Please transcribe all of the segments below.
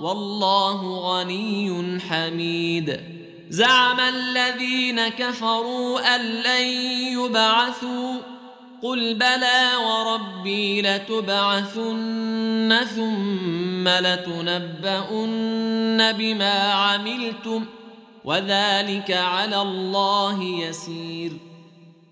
والله غني حميد. زعم الذين كفروا أن لن يبعثوا. قل بلى وربي لتبعثن ثم لتنبؤن بما عملتم. وذلك على الله يسير.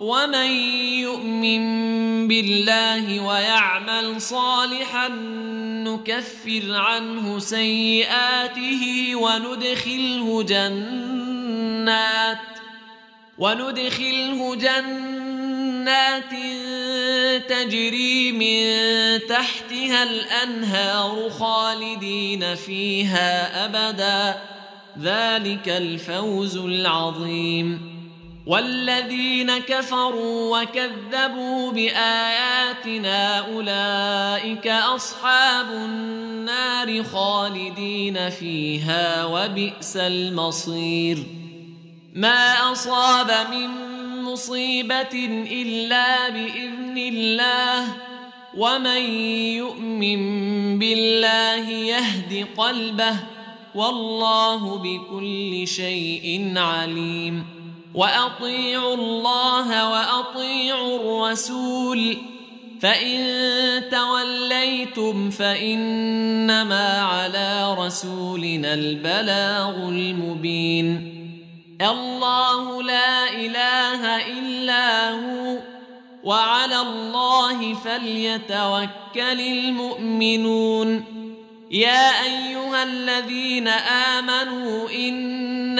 ومن يؤمن بالله ويعمل صالحا نكفر عنه سيئاته وندخله جنات وندخله جنات تجري من تحتها الأنهار خالدين فيها أبدا. ذلك الفوز العظيم. والذين كفروا وكذبوا بآياتنا أولئك أصحاب النار خالدين فيها وبئس المصير. ما أصاب من مصيبة إلا بإذن الله ومن يؤمن بالله يهد قلبه والله بكل شيء عليم. وأطيعوا الله وأطيعوا الرسول فإن توليتم فإنما على رسولنا البلاغ المبين. الله لا إله إلا هو وعلى الله فليتوكل المؤمنون. يا أيها الذين آمنوا إن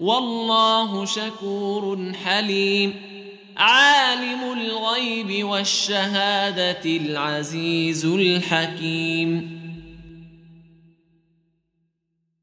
والله شكور حليم. عالم الغيب والشهادة العزيز الحكيم.